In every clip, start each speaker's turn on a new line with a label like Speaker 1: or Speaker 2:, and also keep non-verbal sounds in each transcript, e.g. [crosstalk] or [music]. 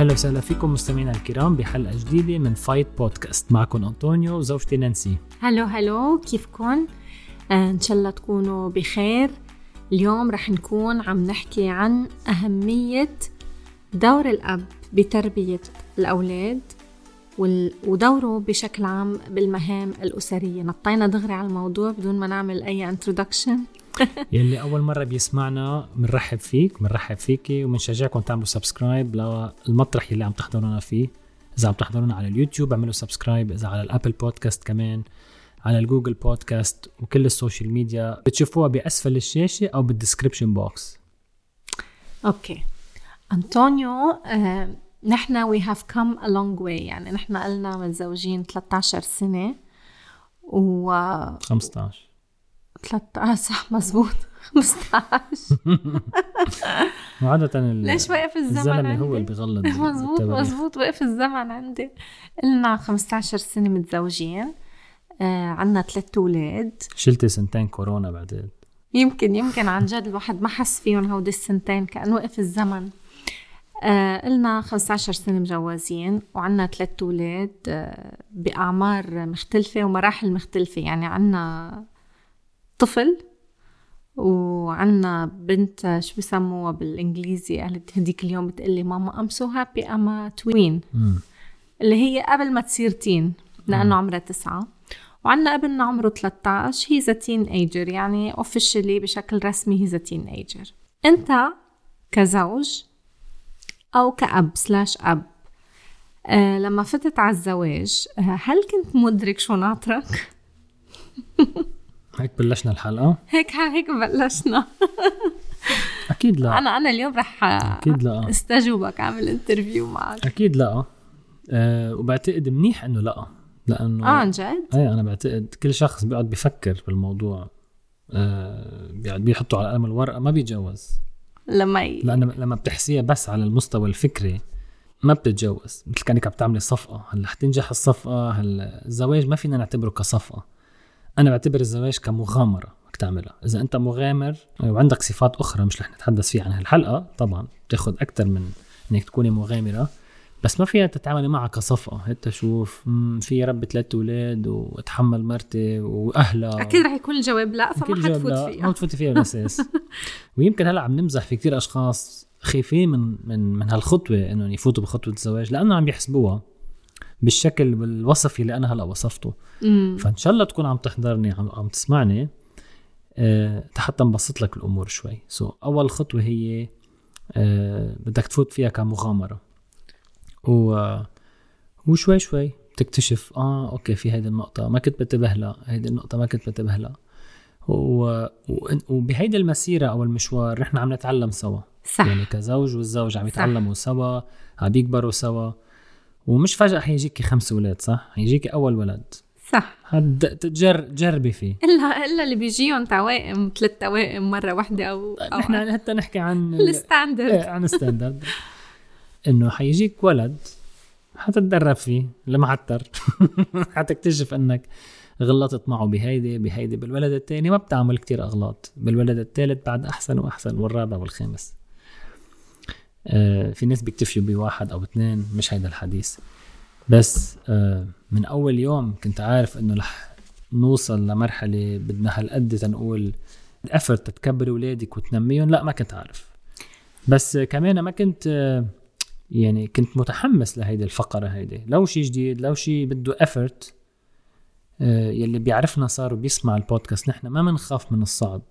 Speaker 1: أهلا وسهلا فيكم مستمعينا الكرام بحلقة جديدة من فايت بودكاست معكم أنطونيو وزوجتي نانسي.
Speaker 2: hello hello كيفكم؟ آه إن شاء الله تكونوا بخير. اليوم رح نكون عم نحكي عن أهمية دور الأب بتربية الأولاد ودوره بشكل عام بالمهام الأسرية. نطينا دغري على الموضوع بدون ما نعمل أي introduction [laughs]
Speaker 1: يلي أول مرة بيسمعنا بنرحب فيك بنرحب فيكي وبنشجعكم تعملوا subscribe للمطرح اللي عم تحضرونا فيه. إذا عم تحضرونا على اليوتيوب اعملوا subscribe. إذا على ال Apple Podcast كمان على ال Google Podcast وكل ال social media. بتشوفوها بأسفل الشاشة أو بال description
Speaker 2: box. okay. أنطونيو آه، نحن we have come a long way يعني نحن قلنا متزوجين 13 سنة و
Speaker 1: 15
Speaker 2: 13 صح مزبوط. [laughs] 15 [laughs]
Speaker 1: وعادة
Speaker 2: ليش وقف الزمن
Speaker 1: الزلمة هو اللي بيغلط [laughs]
Speaker 2: مزبوط مزبوط وقف الزمن عندي. قلنا 15 سنة متزوجين. آه عنا ثلاث أولاد.
Speaker 1: شلتي سنتين كورونا بعدين.
Speaker 2: يمكن يمكن عن جد الواحد ما حس فيهم هودي السنتين كأنه وقف الزمن. آه قلنا 15 سنة مجوزين وعنا ثلاث أولاد آه بأعمار مختلفة ومراحل مختلفة. يعني عنا طفل وعنا بنت شو بسموها بالإنجليزي؟ قالت هديك اليوم بتقلي ماما I'm so happy I'm a tween اللي هي قبل ما تصير teen لأنه عمرها تسعة. وعندنا ابننا عمره 13 he's teenager يعني officially بشكل رسمي he's teenager انت كزوج أو كأب slash أب آه لما فتت على الزواج آه هل كنت مدرك شو ناطرك؟ [laughs]
Speaker 1: هيك بلشنا الحلقة؟
Speaker 2: هيك هيك بلشنا. [laughs]
Speaker 1: أكيد لا.
Speaker 2: أنا أنا اليوم رح
Speaker 1: أكيد لا.
Speaker 2: استجوبك أعمل انترفيو معك.
Speaker 1: أكيد لا. أه وبعتقد منيح إنه لا. لأنه
Speaker 2: آه عن جد؟
Speaker 1: إيه أنا بعتقد كل شخص بيقعد بيفكر بالموضوع. آه بيقعد بيحطه على قلم الورقة ما بيتجوز.
Speaker 2: لما ي...
Speaker 1: لأنه لما بتحسيها بس على المستوى الفكري ما بتتجوز. مثل كأنك عم تعملي صفقة. هلا حتنجح الصفقة هلا الزواج ما فينا نعتبره كصفقة. أنا بعتبر الزواج كمغامرة بدك تعملها. إذا أنت مغامر وعندك صفات أخرى مش رح نتحدث فيها عن هالحلقة طبعا بتاخذ أكثر من إنك تكوني مغامرة بس ما فيها تتعاملي معها كصفقة. انت شوف في رب ثلاث أولاد واتحمل مرتي وأهلها.
Speaker 2: أكيد رح يكون الجواب لا فما حتفوت فيها.
Speaker 1: ما تفوتي فيها بالأساس. [laughs] ويمكن هلأ عم نمزح في كثير أشخاص خايفين من من من هالخطوة انه يفوتوا بخطوة الزواج لأنه عم يحسبوها. بالشكل بالوصف اللي أنا هلأ وصفته. مم. فإن شاء الله تكون عم تحضرني عم, عم تسمعني أه حتى نبسط لك الأمور شوي. so, أول خطوة هي أه بدك تفوت فيها كمغامرة. و وشوي شوي تكتشف آه أوكي في هيدي النقطة ما كنت بنتبه لها هيدي النقطة ما كنت بنتبه لها. و... وبهيدي المسيرة أو المشوار نحن عم نتعلم سوا.
Speaker 2: صح.
Speaker 1: يعني كزوج والزوج عم يتعلموا سوا عم بيكبروا سوا. ومش فجأة حيجيكي خمس أولاد صح؟ حيجيكي أول ولد.
Speaker 2: صح.
Speaker 1: هد تجر جربي فيه.
Speaker 2: إلا إلا اللي بيجيهم توائم ثلاث توائم مرة واحدة أو,
Speaker 1: أو نحن حتى نحكي عن [laughs]
Speaker 2: الستاندرد.
Speaker 1: إيه عن الستاندرد. إنه حيجيك ولد حتتدرب فيه لمعتر [laughs] حتكتشف إنك غلطت معه بهيدي بهيدي بالولد الثاني ما بتعمل كتير أغلاط. بالولد الثالث بعد أحسن وأحسن والرابع والخامس. في ناس بيكتفيوا بواحد أو اثنين مش هيدا الحديث. بس آه من أول يوم كنت عارف إنه رح نوصل لمرحلة بدنا هالقد تنقول افرت تكبر اولادك وتنميهم. لا ما كنت عارف. بس كمان ما كنت آه يعني كنت متحمس لهيدي الفقرة هيدي. لو شيء جديد لو شيء بده افورت آه، يلي بيعرفنا صار وبيسمع البودكاست نحن ما بنخاف من الصعب.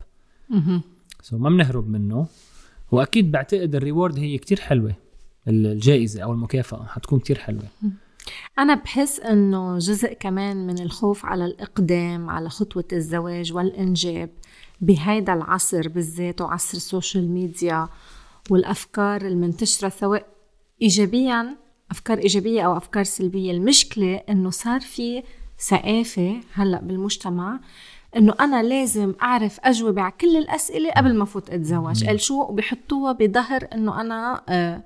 Speaker 1: so ما بنهرب منه. وأكيد بعتقد ال reward هي كتير حلوة الجائزة أو المكافأة حتكون كتير حلوة.
Speaker 2: أنا بحس إنه جزء كمان من الخوف على الإقدام على خطوة الزواج والإنجاب بهيدا العصر بالذات وعصر السوشيال ميديا والأفكار المنتشرة سواء ايجابيا أفكار إيجابية أو أفكار سلبية. المشكلة إنه صار في ثقافه هلأ بالمجتمع إنه أنا لازم أعرف اجوبه على كل الأسئلة قبل ما فوت أتزوج. قال شو؟ وبيحطوها بظهر إنه أنا آه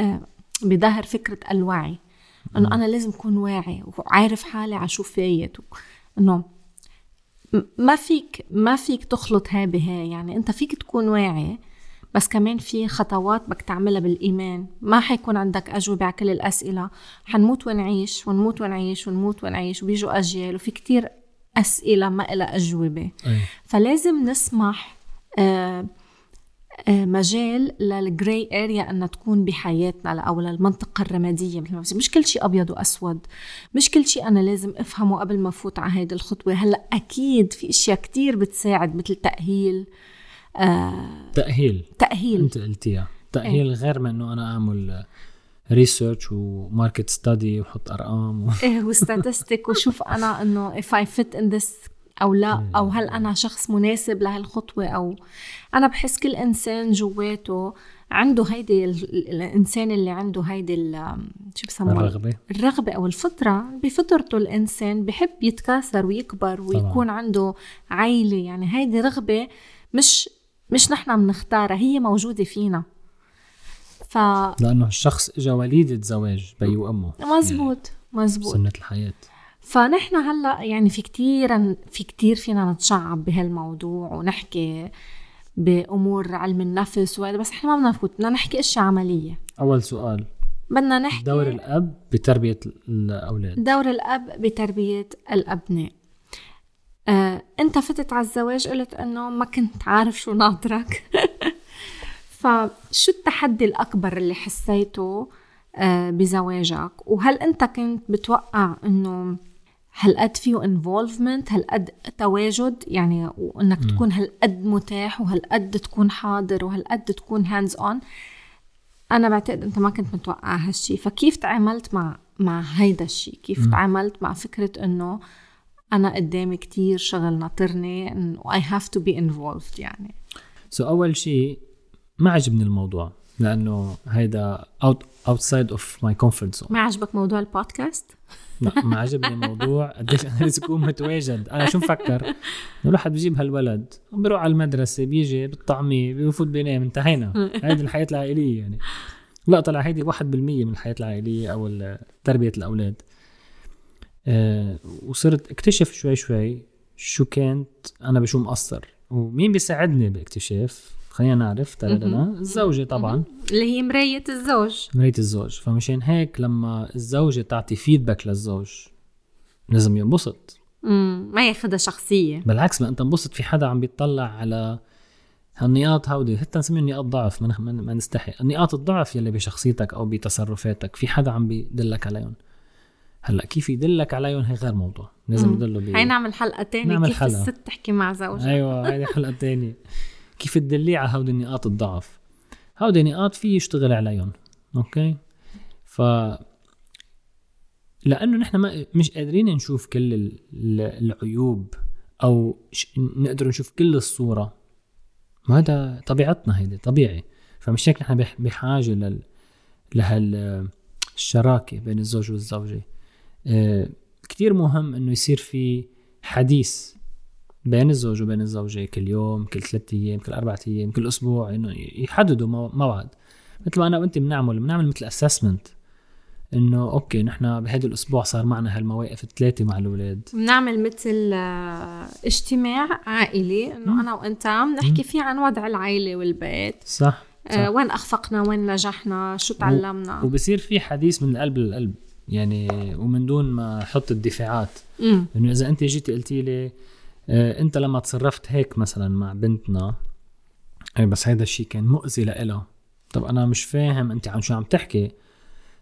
Speaker 2: آه بظهر فكرة الوعي. إنه أنا لازم أكون واعي وعارف حالي على شو فايت. إنه ما فيك ما فيك تخلط هاي بهاي. يعني أنت فيك تكون واعي بس كمان في خطوات بدك تعملها بالإيمان. ما حيكون عندك أجوبة على كل الأسئلة. حنموت ونعيش ونموت ونعيش ونموت ونعيش وبيجوا أجيال. وفي كتير أسئلة ما إلها أجوبة.
Speaker 1: أي.
Speaker 2: فلازم نسمح آه آه، مجال لل gray area انها تكون بحياتنا أو للمنطقة الرمادية. مش كل شيء أبيض وأسود. مش كل شيء أنا لازم أفهمه قبل ما أفوت على هيدي الخطوة. هلأ أكيد في أشياء كتير بتساعد مثل تأهيل
Speaker 1: آه تأهيل.
Speaker 2: تأهيل.
Speaker 1: أنت قلتيها. تأهيل إيه؟ غير من إنه أنا أعمل research و market study وحط أرقام و...
Speaker 2: إيه وستاتستيك وشوف أنا إنه if I fit in this أو لا أو هل أنا شخص مناسب لهالخطوة أو أنا بحس كل إنسان جواته عنده هيدي الإنسان اللي عنده هيدي شو بسموها؟
Speaker 1: الرغبة.
Speaker 2: الرغبة أو الفطرة. بفطرته الإنسان بحب يتكاثر ويكبر ويكون طبعا. عنده عائله يعني هيدي رغبة مش مش نحن بنختارها هي موجودة فينا. ف
Speaker 1: لأنه الشخص اجى وليدة زواج بي وامه
Speaker 2: مزبوط مزبوط.
Speaker 1: سنة الحياة.
Speaker 2: فنحن هلأ يعني في كتير في كتير فينا نتشعب بهالموضوع ونحكي بأمور علم النفس وهذا بس إحنا ما بدنا نفوت بدنا نحكي أشياء عملية.
Speaker 1: أول سؤال.
Speaker 2: بدنا نحكي
Speaker 1: دور الأب بتربية الأولاد.
Speaker 2: دور الأب بتربية الأبناء. آه، أنت فتت على الزواج قلت إنه ما كنت عارف شو ناطرك. [laughs] فشو التحدي الأكبر اللي حسيته آه بزواجك؟ وهل أنت كنت بتوقع إنه هالقد فيه involvement هالقد تواجد؟ يعني وإنك م. تكون هالقد متاح وهالقد تكون حاضر وهالقد تكون hands on أنا بعتقد أنت ما كنت متوقع هالشي. فكيف تعاملت مع مع هيدا الشيء كيف م. تعاملت مع فكرة إنه أنا قدامي كتير شغل ناطرني I have to be involved يعني؟
Speaker 1: so أول شيء ما عجبني الموضوع لأنه هيدا out outside of my comfort zone
Speaker 2: ما عجبك موضوع البودكاست؟
Speaker 1: لا ما عجبني الموضوع قديش أنا لازم أكون متواجد. أنا شو مفكر؟ الواحد بجيب هالولد بيروح على المدرسة بيجي بالطعمية بيفوت بينام انتهينا هيدي الحياة العائلية يعني. لا طلع هيدي 1% من الحياة العائلية أو تربية الأولاد. أه وصرت أكتشف شوي شوي شو كانت أنا بشو مقصر. ومين بيساعدني باكتشاف؟ خلينا نعرف تردنا الزوجة طبعا.
Speaker 2: اللي هي مراية الزوج.
Speaker 1: مراية الزوج. فمشان هيك لما الزوجة تعطي فيدباك للزوج لازم ينبسط.
Speaker 2: ما ياخذها شخصية.
Speaker 1: بالعكس ما انت انبسط في حدا عم بيطلع على هالنقاط هودي. حتى نسميهم نقاط ضعف ما, ما نستحي. نقاط الضعف يلي بشخصيتك أو بتصرفاتك في حدا عم بيدلك عليهم. هلأ كيف يدلك عليهم؟ هي غير موضوع. لازم يدله
Speaker 2: بي... هي نعمل حلقة تانية. نعمل كيف حلقة. الست تحكي مع زوجها؟
Speaker 1: أيوه هيدي حلقة تانية. [laughs] كيف تدليه على هودي نقاط الضعف. هودي نقاط في يشتغل عليهم أوكي؟ ف لأنه نحن ما مش قادرين نشوف كل العيوب أو نقدر نشوف كل الصورة. ما هذا طبيعتنا هيدي طبيعي. فمش هيك نحن بحاجة لل لهال الشراكة بين الزوج والزوجة. آه، كتير مهم إنه يصير في حديث بين الزوج وبين الزوجة كل يوم كل ثلاثة أيام كل أربعة أيام كل أسبوع إنه يحددوا موعد. مثل ما أنا وأنت بنعمل بنعمل مثل أسسمنت إنه أوكي نحن بهذا الأسبوع صار معنا هالمواقف الثلاثة مع الأولاد.
Speaker 2: بنعمل مثل آه، اجتماع عائلي. إنه أنا وأنت نحكي فيه عن وضع العائله والبيت.
Speaker 1: صح,
Speaker 2: صح. آه وين أخفقنا وين نجحنا شو تعلمنا.
Speaker 1: وبصير في حديث من القلب للقلب. يعني ومن دون ما أحط الدفاعات. إنه إذا انت جيتي قلتي لي انت لما تصرفت هيك مثلا مع بنتنا بس هيدا الشيء كان مؤذي لإلها. طب أنا مش فاهم أنت عن شو عم تحكي.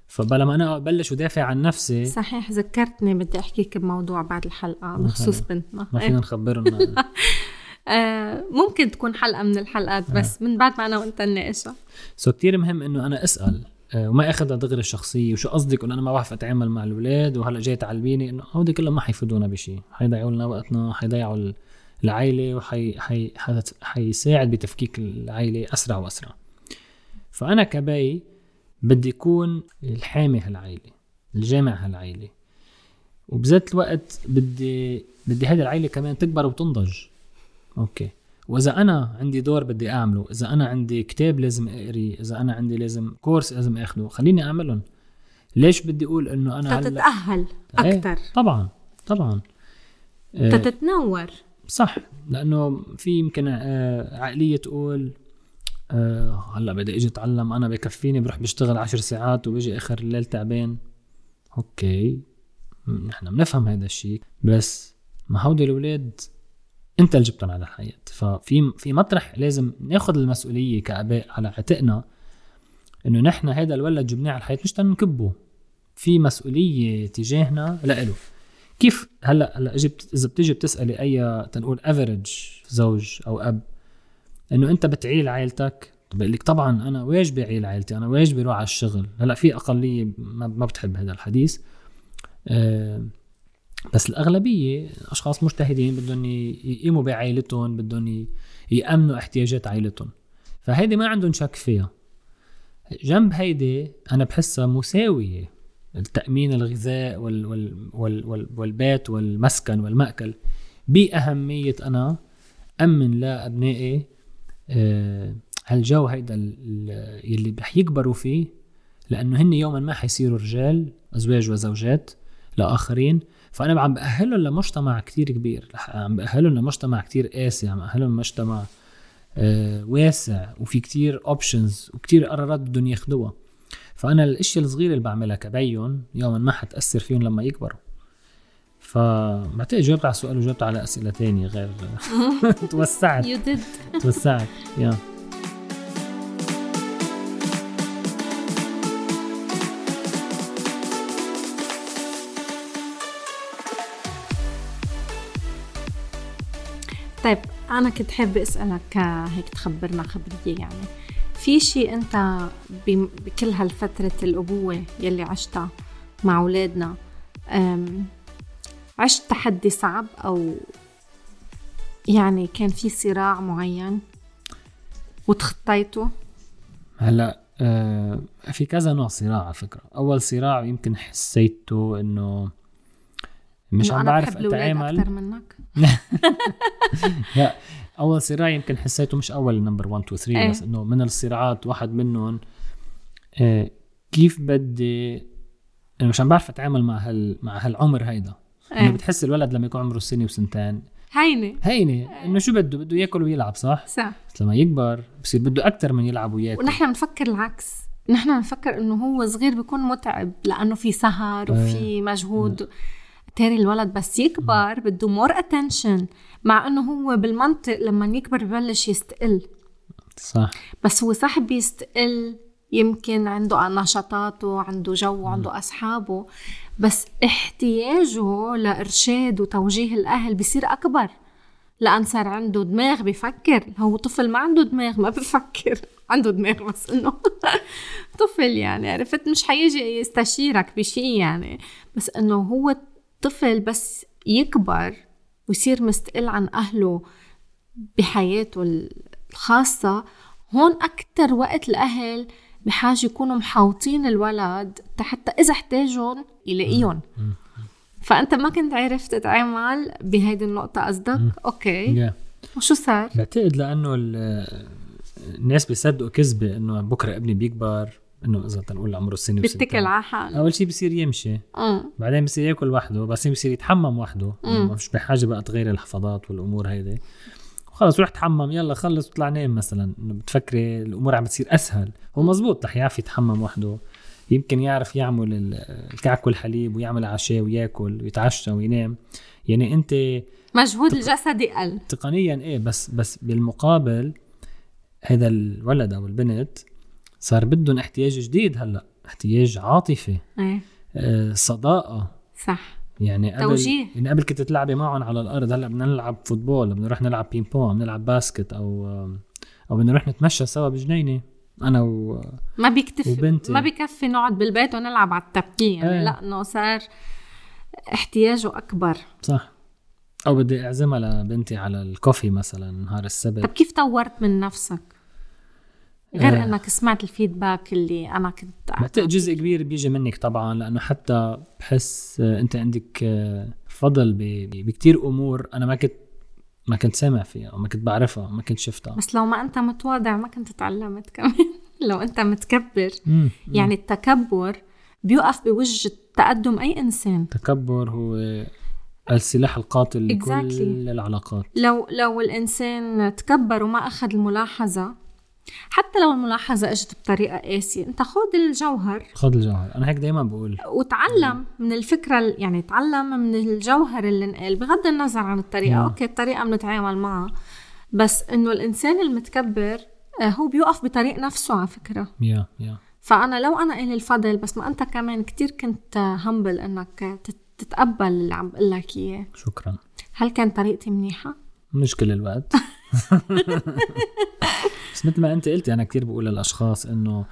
Speaker 1: فبلا ما أنا أبلش ودافع عن نفسي
Speaker 2: صحيح ذكرتني بدي احكيك بموضوع بعد الحلقة بخصوص بنتنا.
Speaker 1: ما فينا نخبرنا. [laughs]
Speaker 2: آه ممكن تكون حلقة من الحلقات بس من بعد ما أنا وانت نناقشها
Speaker 1: سو كتير مهم إنه أنا أسأل. آه، وما اخذها دغري الشخصية وشو قصدك؟ انه أنا ما بعرف أتعامل مع الأولاد وهلأ جاي تعلبيني. إنه هودي كلهم ما حيفيدونا بشيء حيضيعوا لنا وقتنا حيضيعوا العائله وحي حي حيساعد بتفكيك العائله أسرع وأسرع. فأنا كبي بدي يكون الحامي هالعائله الجامع هالعائله وبذات الوقت بدي بدي هذه العائله كمان تكبر وتنضج. أوكي. وإذا أنا عندي دور بدي أعمله إذا أنا عندي كتاب لازم اقريه إذا أنا عندي لازم كورس لازم أخده خليني أعملهم. ليش بدي أقول إنه أنا
Speaker 2: تتأهل أكثر إيه
Speaker 1: طبعا طبعا.
Speaker 2: تتنور.
Speaker 1: صح لأنه في يمكن آه، عقلية تقول أه هلأ بدي أجي أتعلم أنا بكفيني بروح بشتغل عشر ساعات وبيجي آخر الليل تعبان. أوكي نحن بنفهم هذا الشيء بس ما هودي الأولاد انت اللي جبتهم على الحياة. ففي في مطرح لازم ناخذ المسؤولية كأباء على عاتقنا إنه نحن هذا الولد جبناه على الحياة مش تنكبه في مسؤولية تجاهنا لإله. كيف هلأ هلأ جبت إذا بتيجي بتسألي أي تنقول average زوج أو أب إنه أنت بتعيل عائلتك؟ بقول لك طبعا أنا واجبي اعيل عائلتي؟ أنا واجبي أروح على الشغل؟ هلأ في أقلية ما بتحب هذا الحديث. أه بس الأغلبية أشخاص مجتهدين بدهم يقيموا بعائلتهم بدهم يأمنوا احتياجات عائلتهم. فهيدي ما عندهم شك فيها. جنب هيدي أنا بحسها مساوية. التأمين الغذاء وال وال وال وال والبيت والمسكن والمأكل. بأهمية أنا أمن لأبنائي آه، هالجو هيدا اللي رح يكبروا فيه لأنه هن يوما ما حيصيروا رجال أزواج وزوجات لآخرين. فأنا عم باهلهم لمجتمع كتير كبير. عم باهلهم لمجتمع كتير قاسي عم باهلهم لمجتمع آه واسع وفي كتير اوبشنز وكتير قرارات بدهم ياخدوها. فأنا الاشياء الصغيره اللي بعملها كبيهم يوما ما حتأثر فيهم لما يكبروا. فبعتقد جاوبت على السؤال وجاوبت على أسئلة تانية غير [laughs] توسعت. توسعت يا. yeah.
Speaker 2: طيب أنا كنت حابة أسألك هيك تخبرنا خبرية يعني. في شيء أنت بكل هالفترة الأبوة يلي عشتها مع أولادنا عشت تحدي صعب أو يعني كان في صراع معين وتخطيته؟
Speaker 1: هلأ آه في كذا نوع صراع على فكرة. أول صراع يمكن حسيته إنه
Speaker 2: مش عم بعرف أتعامل. أكثر منك. [laughs] [laughs]
Speaker 1: لا أول صراع يمكن حسيته مش أول نمبر 1 2 3 بس إنه من الصراعات واحد منهم آه كيف بدي إنه مش عم بعرف أتعامل مع هال مع هالعمر هيدا. إنه إيه. بتحس الولد لما يكون عمره سنة وسنتين.
Speaker 2: هينه
Speaker 1: هينه إنه شو بده؟ بده ياكل ويلعب صح؟
Speaker 2: صح.
Speaker 1: بس لما يكبر بصير بده أكثر من يلعب وياكل.
Speaker 2: ونحن بنفكر العكس. نحن بنفكر إنه هو صغير بيكون متعب لأنه في سهر وفي إيه. مجهود. تاري الولد بس يكبر بده more attention مع إنه هو بالمنطق لما يكبر ببلش يستقل.
Speaker 1: صح.
Speaker 2: بس هو صح بيستقل يمكن عنده نشاطاته عنده جو عنده أصحابه بس احتياجه لإرشاد وتوجيه الأهل بصير أكبر. لأن صار عنده دماغ بفكر. هو طفل ما عنده دماغ ما بفكر. [laughs] عنده دماغ بس إنه [laughs] طفل يعني عرفت؟ مش حيجي يستشيرك بشيء يعني. بس إنه هو الطفل بس يكبر ويصير مستقل عن أهله بحياته الخاصة هون أكتر وقت الأهل بحاجة يكونوا محاوطين الولد حتى إذا احتاجهم يلاقيهم. فأنت ما كنت عرفت تتعامل بهيدي النقطة قصدك؟ أوكي. وشو صار؟
Speaker 1: بعتقد لأنه الناس بيصدقوا كذبة إنه بكرة ابني بيكبر. إنه إذا تنقول عمره سنه
Speaker 2: بيتكل على حاله.
Speaker 1: أول شيء بصير يمشي.
Speaker 2: أه.
Speaker 1: بعدين بصير يأكل وحده بس بصير يتحمم وحده. مش بحاجة بقى تغير الحفاضات والأمور هيدي. وخلص روح تحمم يلا خلص وطلع نام مثلا. بتفكري الأمور عم بتصير أسهل. هو مزبوط رح يعرف يتحمم وحده. يمكن يعرف يعمل الكعك والحليب ويعمل عشاء ويأكل ويتعشى وينام. يعني أنت
Speaker 2: مجهود تق... الجسدي قل
Speaker 1: تقنيا إيه بس بس بالمقابل هذا الولد أو البنت صار بدهم احتياج جديد هلا احتياج عاطفي
Speaker 2: إيه.
Speaker 1: آه صداقة.
Speaker 2: صح.
Speaker 1: يعني قبل توجيه. يعني قبل كنت تلعبي معهم على الأرض هلا بدنا نلعب football بدنا نروح نلعب ping pong نلعب basket أو أو بدنا نروح نتمشى سوا بجنينة أنا و
Speaker 2: ما بيكتفي وبنتي. ما بكفي نقعد بالبيت ونلعب على التبكي يعني إيه. لا إنه صار احتياجه أكبر.
Speaker 1: صح. أو بدي أعزمها لبنتي على الكوفي مثلا نهار السبت.
Speaker 2: طب كيف طورت من نفسك؟ غير آه إنك سمعت ال feedback اللي أنا كنت
Speaker 1: بعتقد جزء كبير بيجي منك طبعا لأنه حتى بحس آه، أنت عندك آه، فضل بكتير أمور أنا ما كنت ما كنت سامع فيها أو ما كنت بعرفها ما كنت شفتها.
Speaker 2: بس لو ما أنت متواضع ما كنت تعلمت [laughs] كمان. لو أنت متكبر.
Speaker 1: مم.
Speaker 2: يعني التكبر بيوقف بوجه تقدم أي إنسان.
Speaker 1: التكبر هو السلاح القاتل لكل exactly. العلاقات.
Speaker 2: لو لو الإنسان تكبر وما أخذ الملاحظة حتى لو الملاحظة إجت بطريقة قاسية أنت خذ الجوهر.
Speaker 1: خذ الجوهر. أنا هيك دايما بقول.
Speaker 2: وتعلم من الفكرة ال- يعني تعلم من الجوهر اللي انقال. بغض النظر عن الطريقة.
Speaker 1: مم.
Speaker 2: أوكي الطريقة بنتعامل معها. بس إنه الإنسان المتكبر آه، هو بيوقف بطريق نفسه على فكرة.
Speaker 1: يا يا.
Speaker 2: فأنا لو أنا إلي الفضل بس ما أنت كمان كتير كنت همبل تت- تتقبل اللي عم بقول لك إياه.
Speaker 1: شكرا.
Speaker 2: هل كان طريقتي منيحة؟
Speaker 1: مش كل الوقت. [laughs] بس مثل ما انت قلتي أنا كتير بقول للأشخاص إنه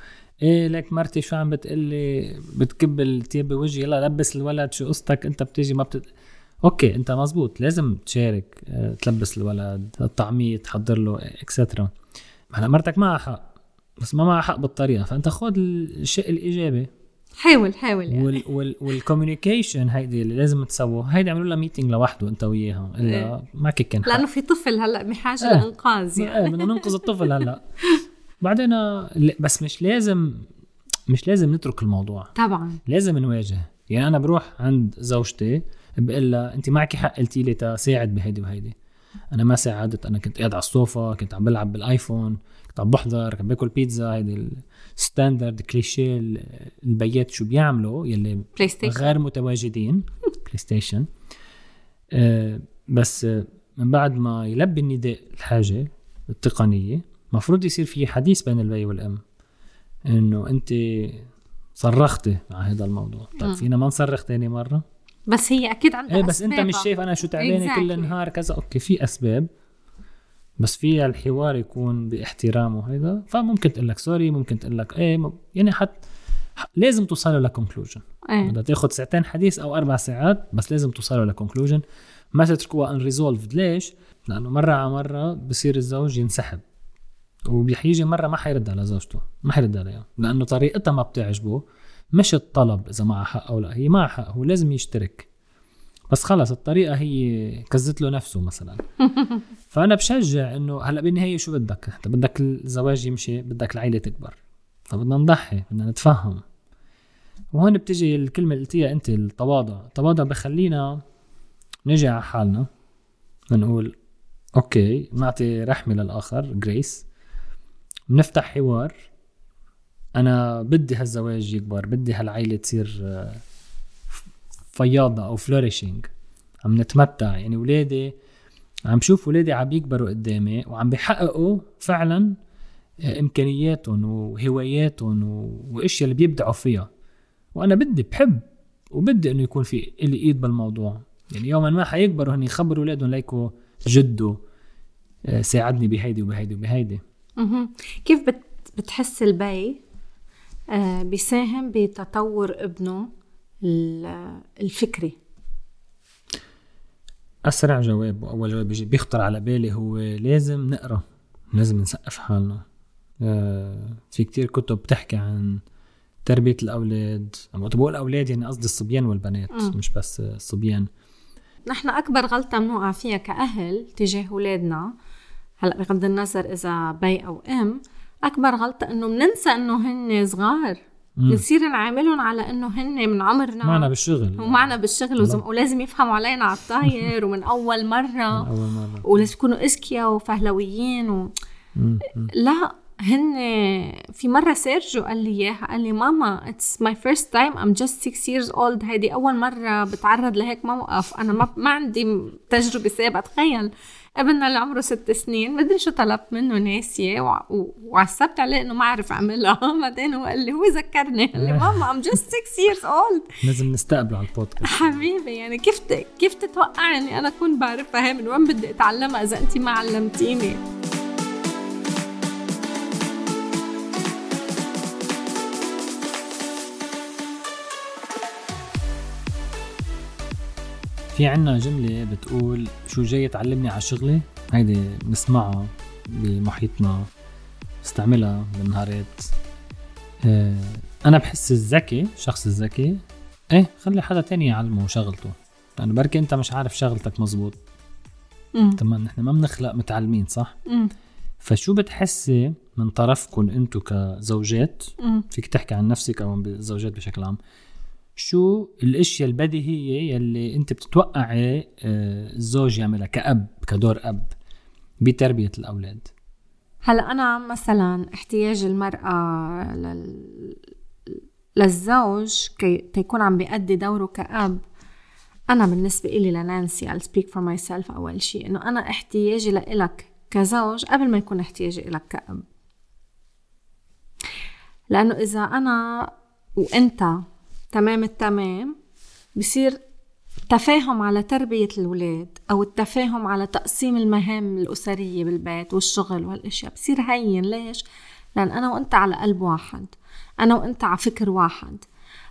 Speaker 1: إيه لك مرتي شو عم بتقلي؟ بتكب التياب بوجهي؟ يلا لبس الولد شو قصتك؟ أنت بتيجي ما بتت... أوكي أنت مزبوط لازم تشارك آه، تلبس الولد الطعمية تحضر له extra هلا مرتك معها حق بس ما معها حق بالطريقة. فأنت خذ الشيء الإيجابي.
Speaker 2: حاول حاول يعني.
Speaker 1: وال وال وال communication هيدي اللي لازم تسووه. هيدي اعملوا لها meeting لوحده انت وياها إلا
Speaker 2: إيه.
Speaker 1: ما كان.
Speaker 2: لأنه في طفل هلأ بحاجة
Speaker 1: إيه.
Speaker 2: لإنقاذ يعني.
Speaker 1: إيه بدنا ننقذ الطفل هلأ. [laughs] بعدين آه، بس مش لازم مش لازم نترك الموضوع.
Speaker 2: طبعا.
Speaker 1: لازم نواجه. يعني أنا بروح عند زوجتي بقول لها أنت معك حق قلتي لي تساعد بهيدي وهيدي. أنا ما ساعدت أنا كنت قاعد على الصوفة كنت عم بلعب بال iPhone كنت عم بحضر كنت باكل بيتزا هيدي ال standard cliché ال- البيات شو بيعملوا يلي
Speaker 2: PlayStation
Speaker 1: غير متواجدين. [laughs] PlayStation آه بس آه من بعد ما يلبي النداء الحاجة التقنية مفروض يصير في حديث بين البي والأم إنه أنت صرختي على هذا الموضوع. طيب. فينا ما نصرخ تاني مرة؟
Speaker 2: بس هي أكيد عندها
Speaker 1: إيه بس
Speaker 2: أنت.
Speaker 1: مش شايف أنا شو تعبانة كل
Speaker 2: Exactly.
Speaker 1: النهار كذا okay في أسباب بس في الحوار يكون باحترام وهيدا فممكن تقول لك sorry ممكن تقول لك إيه م- يعني حت ح- لازم توصلوا ل
Speaker 2: conclusion إيه.
Speaker 1: بدها تاخذ ساعتين حديث أو أربع ساعات بس لازم توصلوا ل conclusion ما تتركوها unresolved ليش؟ لأنه مرة على مرة بصير الزوج ينسحب وبيجي مرة ما حيرد على زوجته ما حيرد عليها لأنه طريقتها ما بتعجبه مش الطلب إذا معها حق أو لا هي معها حق هو لازم يشترك. بس خلص الطريقة هي كزت له نفسه مثلا. [laughs] فأنا بشجع إنه هلأ بالنهاية شو بدك؟ أنت بدك الزواج يمشي بدك العيلة تكبر. فبدنا نضحي بدنا نتفهم. وهون بتجي الكلمة اللي قلتيها أنت التواضع. التواضع بخلينا نجي على حالنا. بنقول okay نعطي رحمة للآخر grace بنفتح حوار. أنا بدي هالزواج يكبر بدي هالعيلة تصير آه، فياضة أو flourishing عم نتمتع. يعني ولادي عم شوف ولادي عم يكبروا قدامي وعم بيحققوا فعلا آه، إمكانياتهم وهواياتهم وأشياء اللي بيبدعوا فيها. وأنا بدي بحب وبدي إنه يكون في إلي إيد بالموضوع. يعني يوما ما حيكبروا هن يخبروا أولادهم ليكوا جده آه، ساعدني بهيدي وبهيدي وبهيدي.
Speaker 2: كيف بت بتحس البي بيساهم بتطور ابنه ال- الفكري.
Speaker 1: أسرع جواب وأول جواب بيجي بيخطر على بالي هو لازم نقرأ لازم نسقف حالنا. آه، في كتير كتب بتحكي عن تربية الأولاد لما بقول أولاد يعني قصدي الصبيان والبنات
Speaker 2: مم.
Speaker 1: مش بس الصبيان.
Speaker 2: نحن أكبر غلطة بنوقع فيها كأهل تجاه أولادنا. هلأ بغض النظر إذا بي أو أم أكبر غلطة إنه بننسى إنه هن صغار. بنصير نعاملهم على إنه هن من عمرنا.
Speaker 1: معنا بالشغل.
Speaker 2: ومعنا بالشغل ولازم, ولازم يفهموا علينا على الطاير ومن أول
Speaker 1: من
Speaker 2: مرة
Speaker 1: أول مرة.
Speaker 2: ولازم يكونوا أذكياء وفهلويين و...
Speaker 1: مم.
Speaker 2: لا هن في مرة سيرجيو قال لي إياها قال لي ماما it's my first time. I'm just six years old. هيدي أول مرة بتعرض لهيك موقف. أنا ما, ما عندي تجربة سابقة تخيل. ابننا اللي عمره ست سنين مدري شو طلبت منه وع- و- وعصبت عليه إنه ما عرف أعملها. [laughs] بعدين هو قال لي هو ذكرني. قال لي ماما I'm just six years old. [laughs]
Speaker 1: لازم نستقبله على البودكاست.
Speaker 2: حبيبي يعني كيف ت- كيف تتوقع اني أنا أكون بعرفها هي من وين بدي أتعلمها إذا انت ما علمتيني.
Speaker 1: في عنا جملة بتقول شو جاي تعلمني على شغلي؟ هيدي بنسمعها بمحيطنا بستعملها بالنهارات. آه، أنا بحس الذكي الشخص الذكي إيه خلي حدا تاني يعلمه شغلته. لأنه بركي أنت مش عارف شغلتك مزبوط. تمام نحن ما بنخلق متعلمين صح؟
Speaker 2: امم
Speaker 1: فشو بتحسي من طرفكم أنتو كزوجات؟ فيك تحكي عن نفسك أو عن الزوجات بشكل عام. شو الأشياء البديهية يلي أنت بتتوقعي آه، الزوج يعملها كأب كدور أب بتربية الأولاد؟
Speaker 2: هلا أنا مثلا احتياج المرأة لل... للزوج كي تيكون عم بيأدي دوره كأب. أنا بالنسبة إلي لنانسي I'll speak for myself أول شيء إنه أنا احتياجي لإلك كزوج قبل ما يكون احتياجي إلك كأب. لأنه إذا أنا وأنت تمام التمام. بصير تفاهم على تربية الأولاد أو التفاهم على تقسيم المهام الأسرية بالبيت والشغل والأشياء. بصير هين. ليش؟ لأن أنا وأنت على قلب واحد. أنا وأنت على فكر واحد.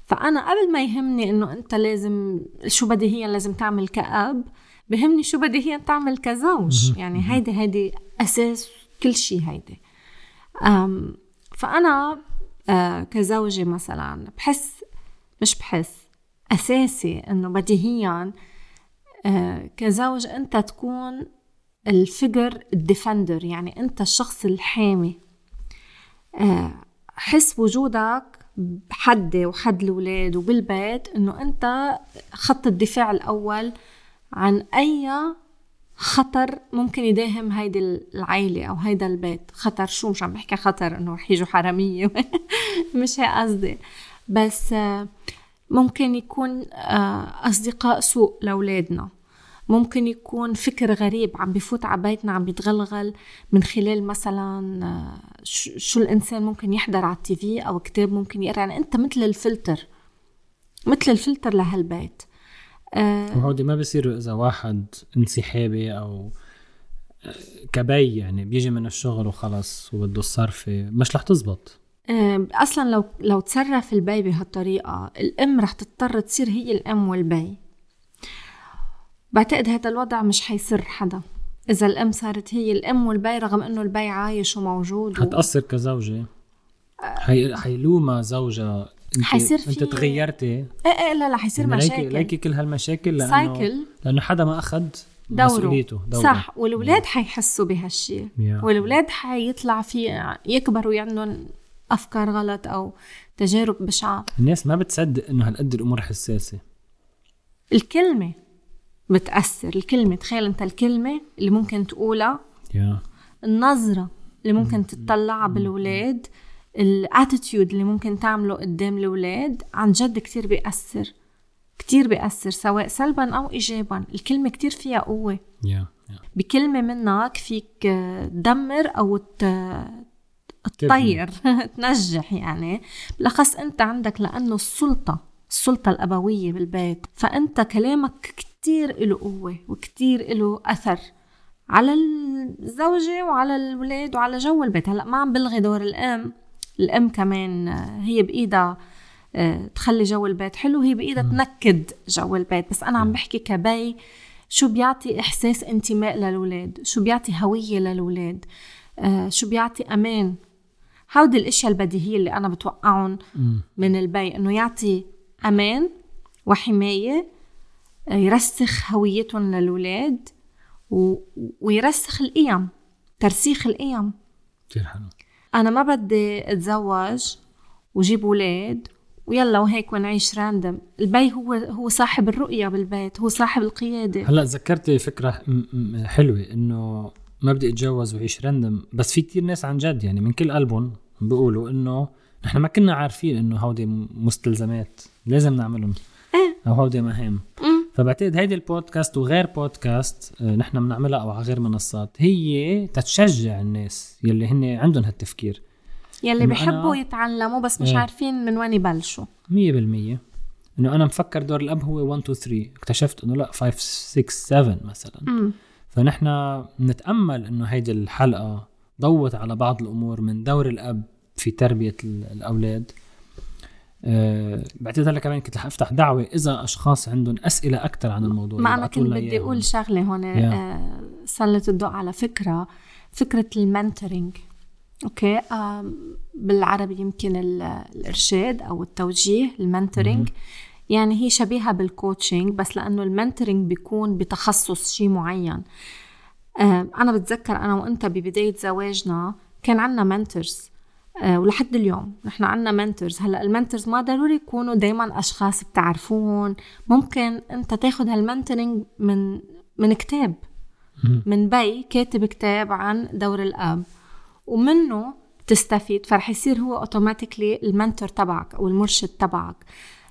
Speaker 2: فأنا قبل ما يهمني إنه أنت لازم شو بديهيا لازم تعمل كأب بهمني شو بديهيا تعمل كزوج. يعني هيدي هيدي أساس كل شيء هيدي. فأنا آه، كزوجة مثلا بحس مش بحس. أساسي إنه بديهيا آه، كزوج أنت تكون الفجر الديفندر يعني أنت الشخص الحامي. آه، حس وجودك بحدي وحد الأولاد وبالبيت إنه أنت خط الدفاع الأول عن أي خطر ممكن يداهم هيدي العيلة أو هيدا البيت. خطر شو مش عم بحكي خطر إنه رح يجوا حرامية. [laughs] مش هيك قصدي. بس ممكن يكون آه، أصدقاء سوء لأولادنا. ممكن يكون فكر غريب عم بفوت على بيتنا عم بيتغلغل. من خلال مثلا آه، شو الإنسان ممكن يحضر على التيفي أو كتاب ممكن يقرأ. يعني أنت مثل الفلتر مثل الفلتر لهالبيت.
Speaker 1: آه وهودي ما بيصيروا إذا واحد انسحابي آه، كبي يعني بيجي من الشغل وخلص وبده الصرفة مش رح تزبط.
Speaker 2: أصلا لو لو تصرف البي بهالطريقة الأم رح تضطر تصير هي الأم والبي بعتقد هذا الوضع مش حيسر حدا. إذا الأم صارت هي الأم والبي رغم إنه البي عايش وموجود
Speaker 1: حتأثر و... كزوجة؟ حي... حيلومها زوجها انت حيصير في انت تغيرتي؟
Speaker 2: إيه إيه لا لا حيصير يعني مشاكل.
Speaker 1: ليكي كل هالمشاكل لأنه سايكل. لأنه حدا ما أخذ دوره. مسؤوليته
Speaker 2: دوره. صح والولاد حيحسوا بهالشيء والولاد حيطلع في يكبروا عندهم أفكار غلط أو تجارب بشعة.
Speaker 1: الناس ما بتصدق إنه هالقد الأمور حساسة.
Speaker 2: الكلمة بتأثر. الكلمة تخيل أنت الكلمة اللي ممكن تقولها.
Speaker 1: yeah.
Speaker 2: النظرة اللي ممكن تطلعها بالولاد. الاتيتيود اللي ممكن تعمله قدام الولاد عن جد كتير بيأثر. كتير بيأثر سواء سلبا أو إيجابا. الكلمة كتير فيها قوة.
Speaker 1: yeah, yeah.
Speaker 2: بكلمة منك فيك تدمر أو تطير [laughs] تنجح يعني. بالأخص أنت عندك لأنه السلطة السلطة الأبوية بالبيت فأنت كلامك كتير له قوة وكتير له أثر على الزوجة وعلى الولاد وعلى جو البيت. هلأ ما عم بلغي دور الأم الأم كمان هي بإيدها آه، تخلي جو البيت حلو هي بإيدها تنكد جو البيت. بس أنا عم بحكي كبي شو بيعطي إحساس انتماء للولاد؟ شو بيعطي هوية للولاد؟ آه، شو بيعطي أمان؟ هودي الأشياء البديهية اللي أنا بتوقعهم من البي إنه يعطي أمان وحماية آه، يرسخ هويتهم للولاد و... ويرسخ القيم ترسيخ القيم
Speaker 1: كثير حلو.
Speaker 2: أنا ما بدي أتزوج وجيب أولاد ويلا وهيك ونعيش random البي هو هو صاحب الرؤية بالبيت هو صاحب القيادة.
Speaker 1: هلا ذكرتي فكرة حلوة إنه ما بدي أتجوز وعيش random بس في كتير ناس عن جد يعني من كل قلبهم بيقولوا إنه نحن ما كنا عارفين إنه هودي مستلزمات لازم نعملهم.
Speaker 2: إيه.
Speaker 1: أو هودي مهام. فبعتقد هيدي البودكاست وغير بودكاست آه، نحن بنعملها أو على غير منصات هي تتشجع الناس يلي هن عندهم هالتفكير.
Speaker 2: يلي بحبوا يتعلموا بس مش إيه. عارفين من وين يبلشوا. 100%
Speaker 1: إنه أنا مفكر دور الأب هو 1 2 3 اكتشفت إنه لا 5 6 7 مثلا.
Speaker 2: مم.
Speaker 1: فنحن نتأمل إنه هيدي الحلقة ضوت على بعض الأمور من دور الأب في تربية الأولاد. أه بعتقد هلا كمان كنت رح أفتح دعوة إذا أشخاص عندهم أسئلة أكثر عن الموضوع
Speaker 2: ما أنا كنت بدي أقول شغلة هون آه سلط الضوء على فكرة فكرة ال mentoring okay؟ آه بالعربي يمكن الإرشاد أو التوجيه ال mentoring يعني هي شبيهة بال coaching بس لأنه ال mentoring بيكون بتخصص شيء معين. آه، أنا بتذكر أنا وأنت ببداية زواجنا كان عنا mentors ولحد اليوم. نحن عنا mentors هلا ال mentors ما ضروري يكونوا دايما أشخاص بتعرفون. ممكن أنت تاخذ هال mentoring من من كتاب من بي كاتب كتاب عن دور الأب. ومنه تستفيد فرح يصير هو automatically ال mentor تبعك أو المرشد تبعك.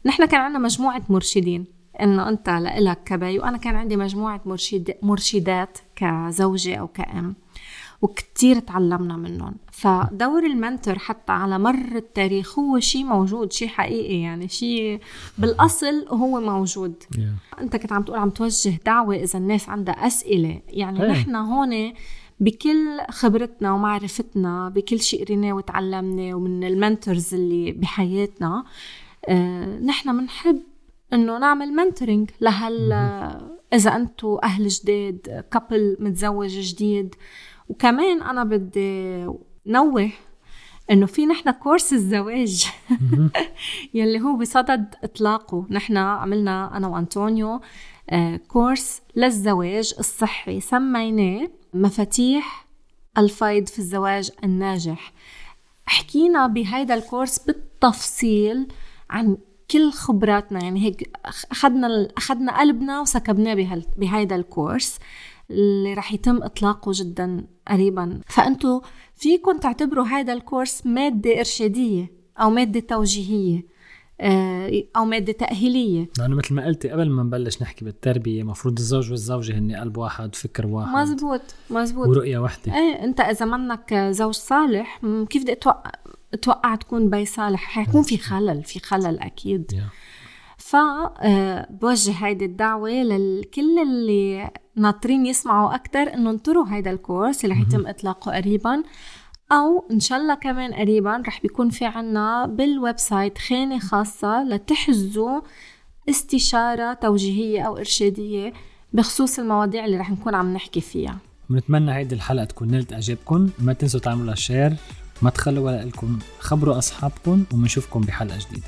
Speaker 2: نحن كان عندنا مجموعة مرشدين. إنه أنت لإلك كبي وأنا كان عندي مجموعة مرشد مرشدات كزوجة أو كأم. وكتير تعلمنا منهم فدور المنتور حتى على مر التاريخ هو شيء موجود شيء حقيقي يعني شيء بالأصل هو موجود yeah. أنت كنت عم تقول عم توجه دعوة إذا الناس عندها أسئلة يعني hey. نحن هون بكل خبرتنا ومعرفتنا بكل شيء قريناه وتعلمناه ومن المنتورز اللي بحياتنا آه، نحن بنحب إنه نعمل mentoring لهال إذا أنتم أهل جداد couple متزوج جديد وكمان أنا بدي نوه إنه في نحن course الزواج. [laughs] يلي هو بصدد إطلاقه. نحن عملنا أنا وأنطونيو آه، course للزواج الصحي. سميناه مفاتيح الفيض في الزواج الناجح. حكينا بهيدا الكورس بالتفصيل عن كل خبراتنا. يعني هيك أخذنا أخذنا قلبنا وسكبناه بهيدا الكورس. اللي رح يتم إطلاقه جدا قريبا. فانتوا فيكم تعتبروا هذا الكورس مادة إرشادية أو مادة توجيهية آه، أو مادة تأهيلية.
Speaker 1: لأنه مثل ما قلتي قبل ما نبلش نحكي بالتربية مفروض الزوج والزوجة هن قلب واحد فكر واحد.
Speaker 2: مزبوط مزبوط.
Speaker 1: ورؤية واحدة
Speaker 2: إيه أنت إذا منك زوج صالح كيف بدك توقع توقع تكون بي صالح؟ حيكون في خلل في خلل أكيد. Yeah. فبوجه آه، هيدي الدعوة للكل اللي ناطرين يسمعوا أكتر إنه انطروا هيدا ال course اللي رح يتم إطلاقه قريبا أو إن شاء الله كمان قريبا رح بيكون في عنا بال website خانة خاصة لتحجزوا استشارة توجيهية أو إرشادية بخصوص المواضيع اللي رح نكون عم نحكي فيها.
Speaker 1: بنتمنى هيدي الحلقة تكون نالت إعجابكم ما تنسوا تعملوا لها شير ما تخلوا ولا لكم خبروا أصحابكم وبنشوفكم بحلقة جديدة.